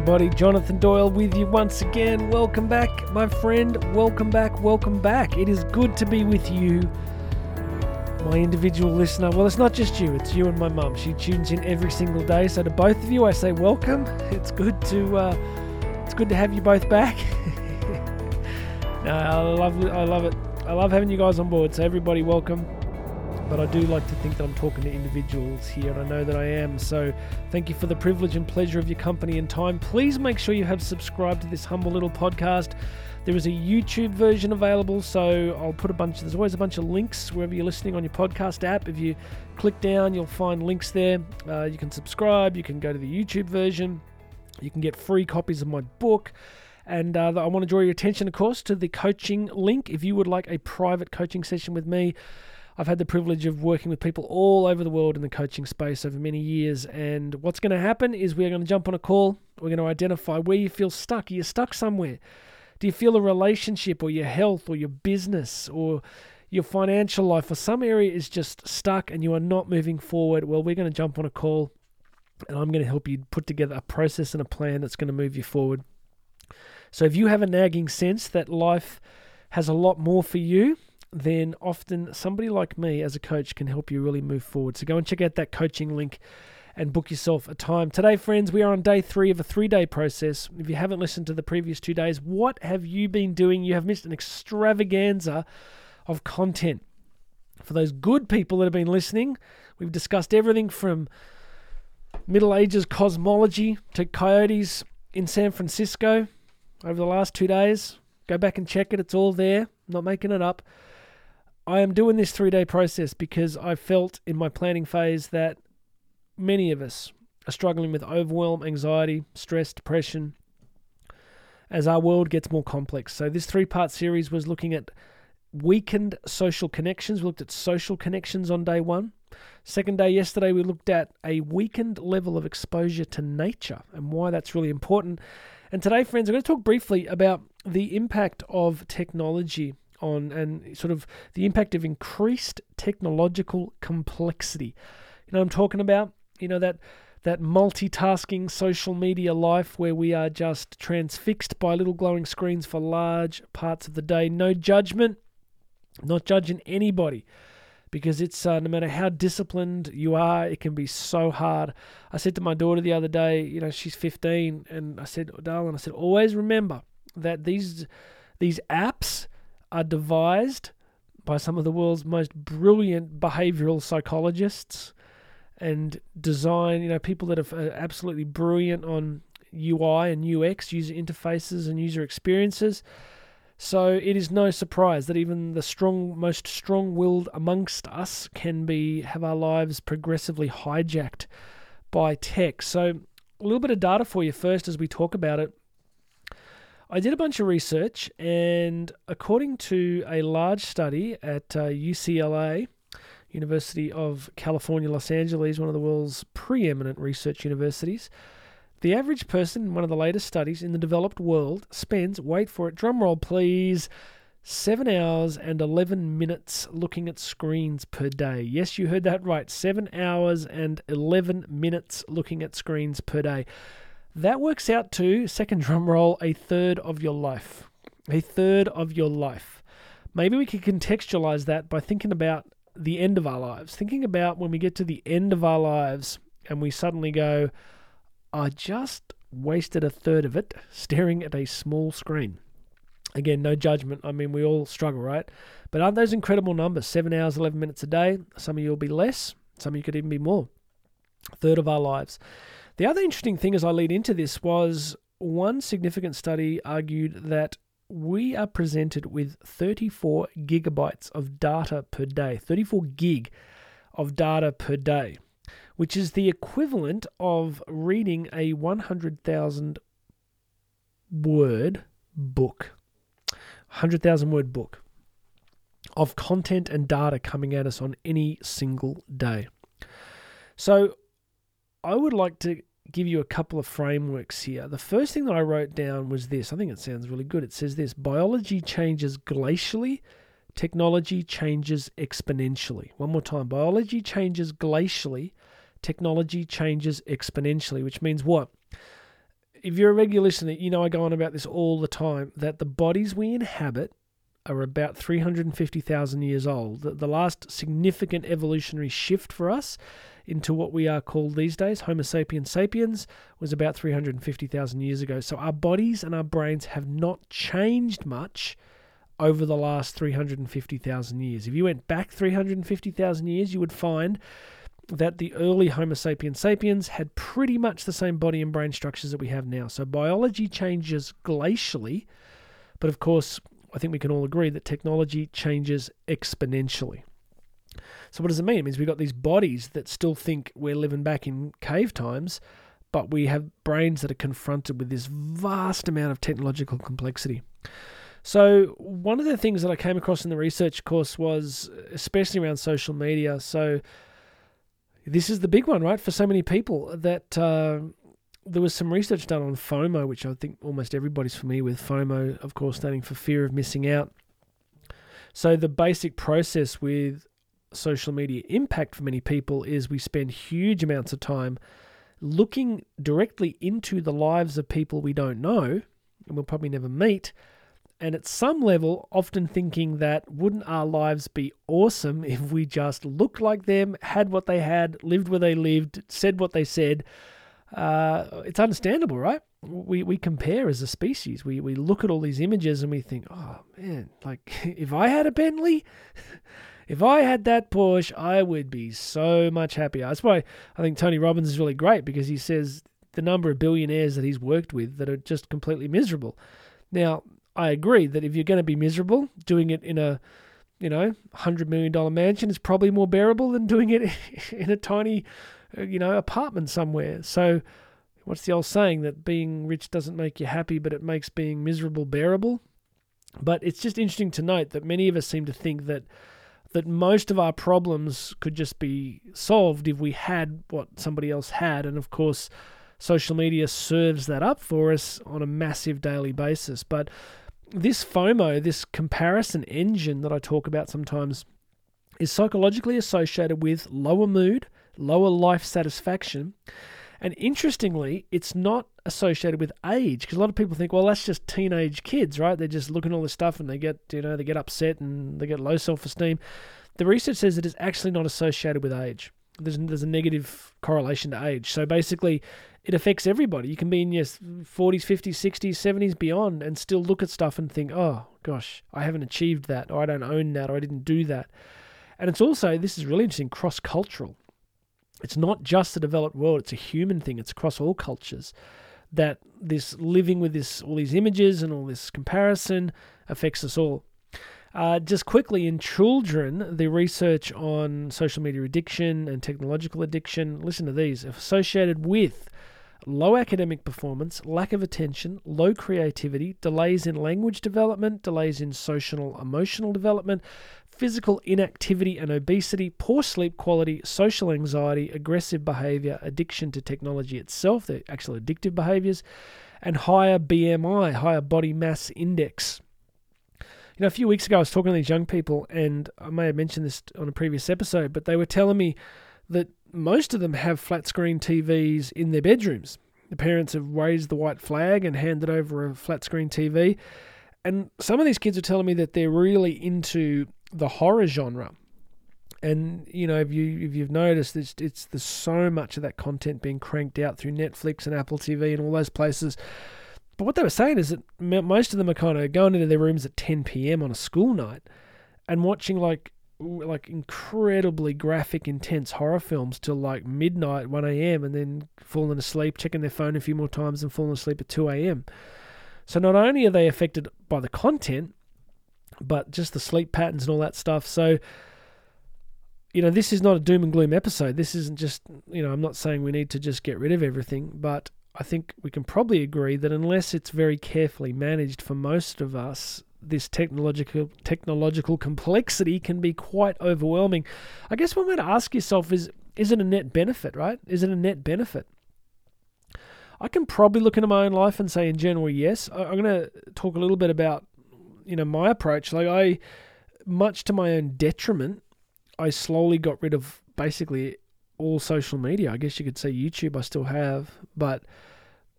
everybody. Jonathan Doyle with you once again. Welcome back, my friend. Welcome back, welcome back. It is good to be with you, my individual listener. Well, it's not just you, it's you and my mum. She tunes in every single day. So to both of you, I say welcome. It's good to uh, it's good to have you both back. I love I love it. I love having you guys on board. So everybody, welcome but I do like to think that I'm talking to individuals here, and I know that I am. So, thank you for the privilege and pleasure of your company and time. Please make sure you have subscribed to this humble little podcast. There is a YouTube version available, so I'll put a bunch. There's always a bunch of links wherever you're listening on your podcast app. If you click down, you'll find links there. Uh, you can subscribe. You can go to the YouTube version. You can get free copies of my book. And uh, I want to draw your attention, of course, to the coaching link. If you would like a private coaching session with me, I've had the privilege of working with people all over the world in the coaching space over many years. And what's going to happen is we're going to jump on a call. We're going to identify where you feel stuck. Are you stuck somewhere? Do you feel a relationship or your health or your business or your financial life or some area is just stuck and you are not moving forward? Well, we're going to jump on a call and I'm going to help you put together a process and a plan that's going to move you forward. So if you have a nagging sense that life has a lot more for you, then often somebody like me as a coach can help you really move forward. So go and check out that coaching link and book yourself a time. Today, friends, we are on day three of a three day process. If you haven't listened to the previous two days, what have you been doing? You have missed an extravaganza of content. For those good people that have been listening, we've discussed everything from Middle Ages cosmology to coyotes in San Francisco over the last two days. Go back and check it, it's all there. Not making it up. I am doing this three day process because I felt in my planning phase that many of us are struggling with overwhelm, anxiety, stress, depression as our world gets more complex. So, this three part series was looking at weakened social connections. We looked at social connections on day one. Second day, yesterday, we looked at a weakened level of exposure to nature and why that's really important. And today, friends, I'm going to talk briefly about the impact of technology on and sort of the impact of increased technological complexity. You know I'm talking about? You know that that multitasking social media life where we are just transfixed by little glowing screens for large parts of the day. No judgment, not judging anybody because it's uh, no matter how disciplined you are, it can be so hard. I said to my daughter the other day, you know, she's 15, and I said, darling, I said, always remember that these these apps are devised by some of the world's most brilliant behavioral psychologists and design, you know, people that are absolutely brilliant on UI and UX, user interfaces and user experiences. So it is no surprise that even the strong, most strong-willed amongst us can be have our lives progressively hijacked by tech. So a little bit of data for you first as we talk about it. I did a bunch of research, and according to a large study at uh, UCLA, University of California, Los Angeles, one of the world's preeminent research universities, the average person in one of the latest studies in the developed world spends, wait for it, drumroll please, 7 hours and 11 minutes looking at screens per day. Yes, you heard that right. 7 hours and 11 minutes looking at screens per day. That works out to, second drum roll, a third of your life. A third of your life. Maybe we could contextualize that by thinking about the end of our lives. Thinking about when we get to the end of our lives and we suddenly go, I just wasted a third of it staring at a small screen. Again, no judgment. I mean, we all struggle, right? But aren't those incredible numbers? Seven hours, 11 minutes a day. Some of you will be less, some of you could even be more. A third of our lives. The other interesting thing as I lead into this was one significant study argued that we are presented with 34 gigabytes of data per day, 34 gig of data per day, which is the equivalent of reading a 100,000 word book. 100,000 word book of content and data coming at us on any single day. So, I would like to give you a couple of frameworks here. The first thing that I wrote down was this. I think it sounds really good. It says this biology changes glacially, technology changes exponentially. One more time biology changes glacially, technology changes exponentially, which means what? if you're a regular listener, you know I go on about this all the time that the bodies we inhabit are about 350,000 years old. The, the last significant evolutionary shift for us into what we are called these days, Homo sapiens sapiens, was about 350,000 years ago. So our bodies and our brains have not changed much over the last 350,000 years. If you went back 350,000 years, you would find that the early Homo sapiens sapiens had pretty much the same body and brain structures that we have now. So biology changes glacially, but of course, I think we can all agree that technology changes exponentially. So what does it mean? It means we've got these bodies that still think we're living back in cave times, but we have brains that are confronted with this vast amount of technological complexity. So one of the things that I came across in the research course was especially around social media. So this is the big one, right? For so many people that uh, there was some research done on FOMO, which I think almost everybody's familiar with. FOMO, of course, standing for fear of missing out. So the basic process with social media impact for many people is we spend huge amounts of time looking directly into the lives of people we don't know and we'll probably never meet and at some level, often thinking that wouldn't our lives be awesome if we just looked like them, had what they had, lived where they lived, said what they said. Uh, it's understandable, right? We we compare as a species. We we look at all these images and we think, oh man, like if I had a Bentley, if I had that Porsche, I would be so much happier. That's why I think Tony Robbins is really great because he says the number of billionaires that he's worked with that are just completely miserable. Now, I agree that if you're going to be miserable, doing it in a you know hundred million dollar mansion is probably more bearable than doing it in a tiny uh, you know apartment somewhere. So what's the old saying that being rich doesn't make you happy, but it makes being miserable bearable? But it's just interesting to note that many of us seem to think that that most of our problems could just be solved if we had what somebody else had, and of course social media serves that up for us on a massive daily basis. But this FOMO, this comparison engine that I talk about sometimes, is psychologically associated with lower mood, lower life satisfaction. And interestingly, it's not associated with age because a lot of people think, well, that's just teenage kids, right? They're just looking at all this stuff and they get, you know, they get upset and they get low self-esteem. The research says it is actually not associated with age. There's there's a negative correlation to age. So basically, it affects everybody. You can be in your 40s, 50s, 60s, 70s, beyond, and still look at stuff and think, oh, gosh, I haven't achieved that, or I don't own that, or I didn't do that. And it's also, this is really interesting, cross cultural. It's not just the developed world, it's a human thing, it's across all cultures. That this living with this all these images and all this comparison affects us all. Uh, just quickly, in children, the research on social media addiction and technological addiction, listen to these, associated with low academic performance, lack of attention, low creativity, delays in language development, delays in social emotional development, physical inactivity and obesity, poor sleep quality, social anxiety, aggressive behavior, addiction to technology itself, the actual addictive behaviors, and higher BMI, higher body mass index. You know, a few weeks ago, I was talking to these young people, and I may have mentioned this on a previous episode, but they were telling me that most of them have flat screen TVs in their bedrooms. The parents have raised the white flag and handed over a flat screen TV. And some of these kids are telling me that they're really into the horror genre. And you know, if you if you've noticed, it's, it's so much of that content being cranked out through Netflix and Apple TV and all those places. But what they were saying is that most of them are kind of going into their rooms at 10 p.m. on a school night and watching like like incredibly graphic, intense horror films till like midnight, 1 a.m., and then falling asleep, checking their phone a few more times, and falling asleep at 2 a.m. So not only are they affected by the content, but just the sleep patterns and all that stuff. So, you know, this is not a doom and gloom episode. This isn't just, you know, I'm not saying we need to just get rid of everything, but I think we can probably agree that unless it's very carefully managed for most of us, this technological technological complexity can be quite overwhelming. I guess one way to ask yourself is is it a net benefit, right? Is it a net benefit? I can probably look into my own life and say in general yes. I'm going to talk a little bit about you know my approach. Like I much to my own detriment, I slowly got rid of basically all social media. I guess you could say YouTube I still have, but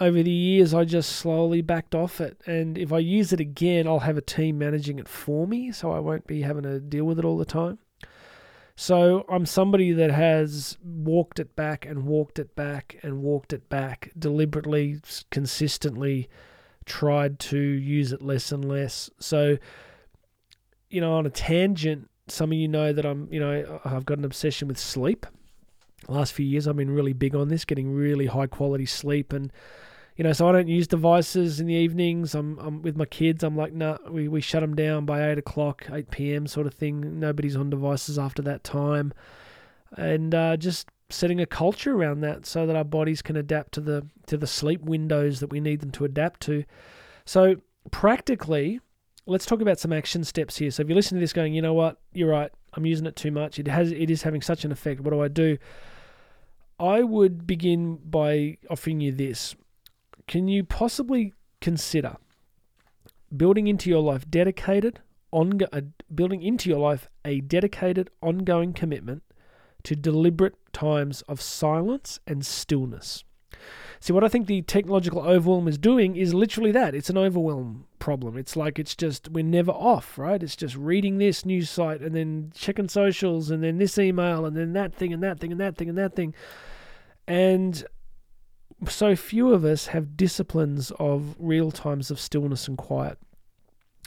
over the years, I just slowly backed off it. And if I use it again, I'll have a team managing it for me, so I won't be having to deal with it all the time. So I'm somebody that has walked it back and walked it back and walked it back deliberately, consistently, tried to use it less and less. So, you know, on a tangent, some of you know that I'm, you know, I've got an obsession with sleep. Last few years, I've been really big on this, getting really high quality sleep and you know, so I don't use devices in the evenings. I'm, I'm with my kids. I'm like, nah, we, we shut them down by eight o'clock, eight p.m. sort of thing. Nobody's on devices after that time, and uh, just setting a culture around that so that our bodies can adapt to the to the sleep windows that we need them to adapt to. So practically, let's talk about some action steps here. So if you listen to this, going, you know what, you're right. I'm using it too much. It has it is having such an effect. What do I do? I would begin by offering you this can you possibly consider building into your life dedicated ongo- building into your life a dedicated ongoing commitment to deliberate times of silence and stillness. See, what I think the technological overwhelm is doing is literally that. It's an overwhelm problem. It's like it's just, we're never off, right? It's just reading this news site and then checking socials and then this email and then that thing and that thing and that thing and that thing. And so few of us have disciplines of real times of stillness and quiet.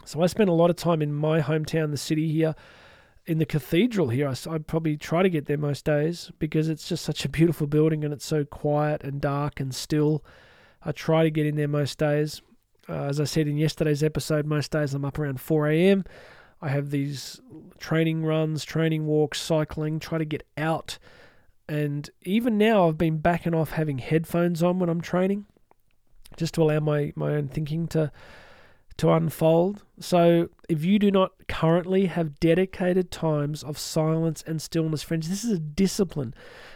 So I spend a lot of time in my hometown, the city here, in the cathedral here. I, I probably try to get there most days because it's just such a beautiful building and it's so quiet and dark and still. I try to get in there most days. Uh, as I said in yesterday's episode, most days I'm up around 4 a.m. I have these training runs, training walks, cycling, try to get out and even now, I've been backing off having headphones on when I'm training, just to allow my, my own thinking to to unfold. So, if you do not currently have dedicated times of silence and stillness, friends, this is a discipline.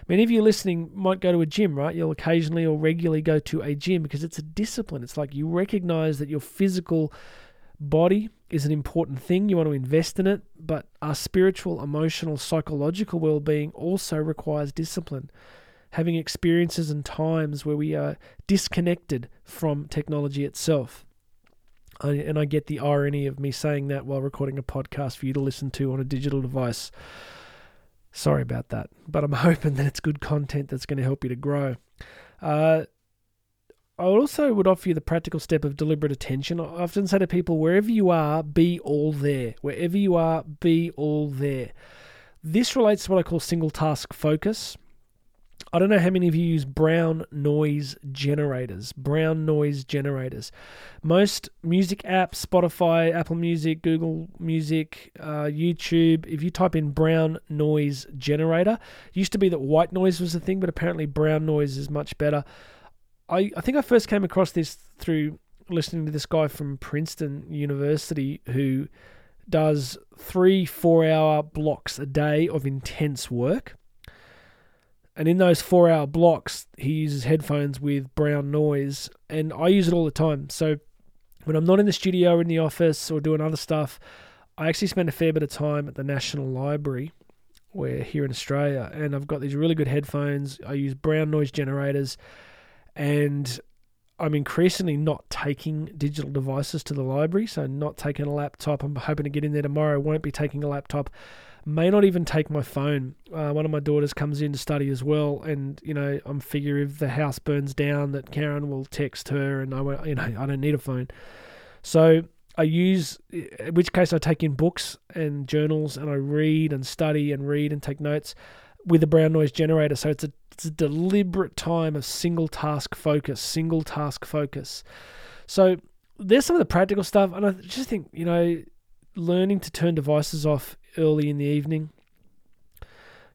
Many of you listening might go to a gym, right? You'll occasionally or regularly go to a gym because it's a discipline. It's like you recognize that your physical body is an important thing. You want to invest in it, but our spiritual, emotional, psychological well being also requires discipline. Having experiences and times where we are disconnected from technology itself. I, and I get the irony of me saying that while recording a podcast for you to listen to on a digital device. Sorry about that, but I'm hoping that it's good content that's going to help you to grow. Uh, I also would offer you the practical step of deliberate attention. I often say to people, wherever you are, be all there. Wherever you are, be all there. This relates to what I call single task focus. I don't know how many of you use brown noise generators. Brown noise generators. Most music apps, Spotify, Apple Music, Google Music, uh, YouTube, if you type in brown noise generator, used to be that white noise was the thing, but apparently brown noise is much better. I, I think I first came across this through listening to this guy from Princeton University who does three four hour blocks a day of intense work. And in those four hour blocks, he uses headphones with brown noise, and I use it all the time. So when I'm not in the studio in the office or doing other stuff, I actually spend a fair bit of time at the National Library, where here in Australia, and I've got these really good headphones. I use brown noise generators and I'm increasingly not taking digital devices to the library, so not taking a laptop. I'm hoping to get in there tomorrow. Won't be taking a laptop. May not even take my phone. Uh, one of my daughters comes in to study as well, and you know I'm figure if the house burns down that Karen will text her, and I won't, you know I don't need a phone. So I use, in which case I take in books and journals, and I read and study and read and take notes with a brown noise generator. So it's a it's a deliberate time of single task focus, single task focus. So there's some of the practical stuff, and I just think you know, learning to turn devices off early in the evening.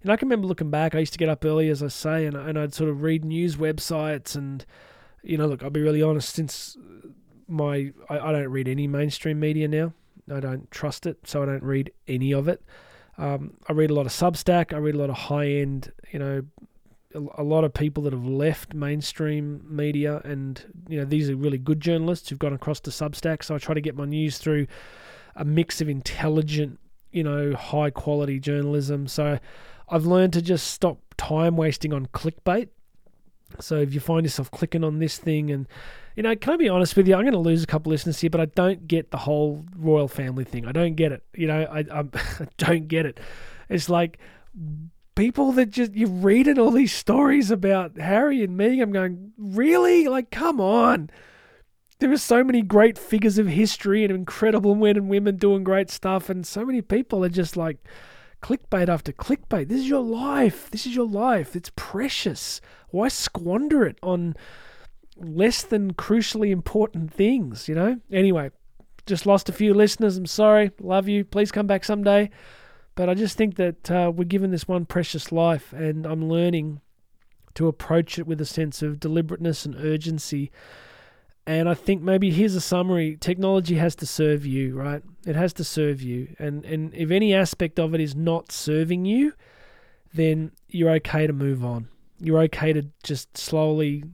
And I can remember looking back. I used to get up early, as I say, and and I'd sort of read news websites, and you know, look, I'll be really honest. Since my I, I don't read any mainstream media now. I don't trust it, so I don't read any of it. Um, I read a lot of Substack. I read a lot of high end, you know, a lot of people that have left mainstream media, and you know these are really good journalists who've gone across to Substack. So I try to get my news through a mix of intelligent, you know, high quality journalism. So I've learned to just stop time wasting on clickbait. So if you find yourself clicking on this thing and you know, can I be honest with you? I'm going to lose a couple listeners here, but I don't get the whole royal family thing. I don't get it. You know, I, I, I don't get it. It's like people that just you're reading all these stories about Harry and me. I'm going, really? Like, come on. There are so many great figures of history and incredible men and women doing great stuff, and so many people are just like clickbait after clickbait. This is your life. This is your life. It's precious. Why squander it on less than crucially important things, you know? Anyway, just lost a few listeners. I'm sorry. Love you. Please come back someday. But I just think that uh, we're given this one precious life, and I'm learning to approach it with a sense of deliberateness and urgency. And I think maybe here's a summary technology has to serve you, right? It has to serve you. And, and if any aspect of it is not serving you, then you're okay to move on. You're okay to just slowly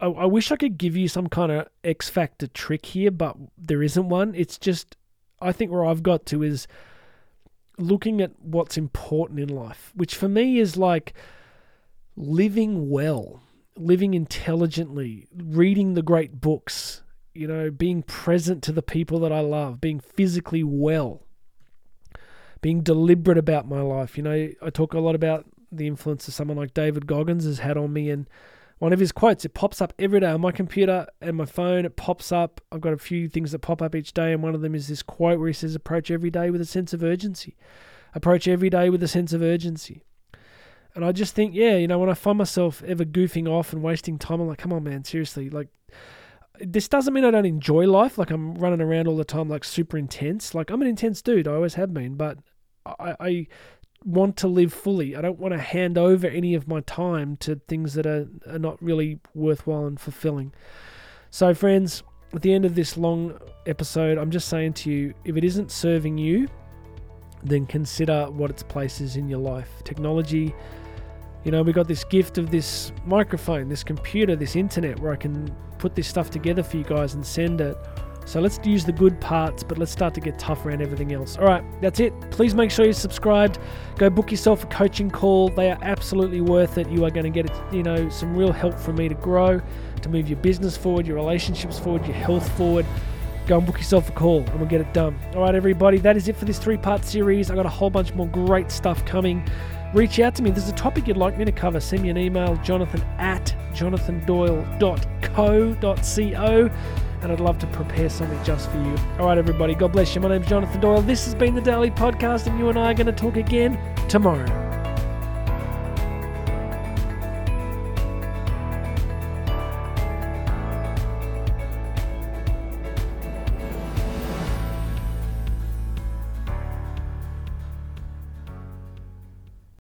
I, I wish I could give you some kind of X factor trick here, but there isn't one. It's just, I think where I've got to is looking at what's important in life, which for me is like living well, living intelligently, reading the great books, you know, being present to the people that I love, being physically well, being deliberate about my life. You know, I talk a lot about the influence of someone like David Goggins has had on me and one of his quotes. It pops up every day on my computer and my phone. It pops up. I've got a few things that pop up each day, and one of them is this quote where he says, Approach every day with a sense of urgency. Approach every day with a sense of urgency. And I just think, yeah, you know, when I find myself ever goofing off and wasting time, I'm like, come on, man, seriously. Like, this doesn't mean I don't enjoy life. Like, I'm running around all the time, like, super intense. Like, I'm an intense dude. I always have been. But I, I want to live fully. I don't want to hand over any of my time to things that are, are not really worthwhile and fulfilling. So, friends, at the end of this long episode, I'm just saying to you if it isn't serving you, then consider what its place is in your life. Technology, you know, we got this gift of this microphone, this computer, this internet where I can put this stuff together for you guys and send it. So let's use the good parts, but let's start to get tough around everything else. All right, that's it. Please make sure you're subscribed. Go book yourself a coaching call. They are absolutely worth it. You are going to get, you know, some real help from me to grow, to move your business forward, your relationships forward, your health forward. Go and book yourself a call and we'll get it done. All right, everybody, that is it for this three part series. I got a whole bunch more great stuff coming. Reach out to me. There's a topic you'd like me to cover, send me an email, jonathan at jonathandoyle.co.co and I'd love to prepare something just for you. All right, everybody, God bless you. My name's Jonathan Doyle. This has been the Daily Podcast, and you and I are going to talk again tomorrow.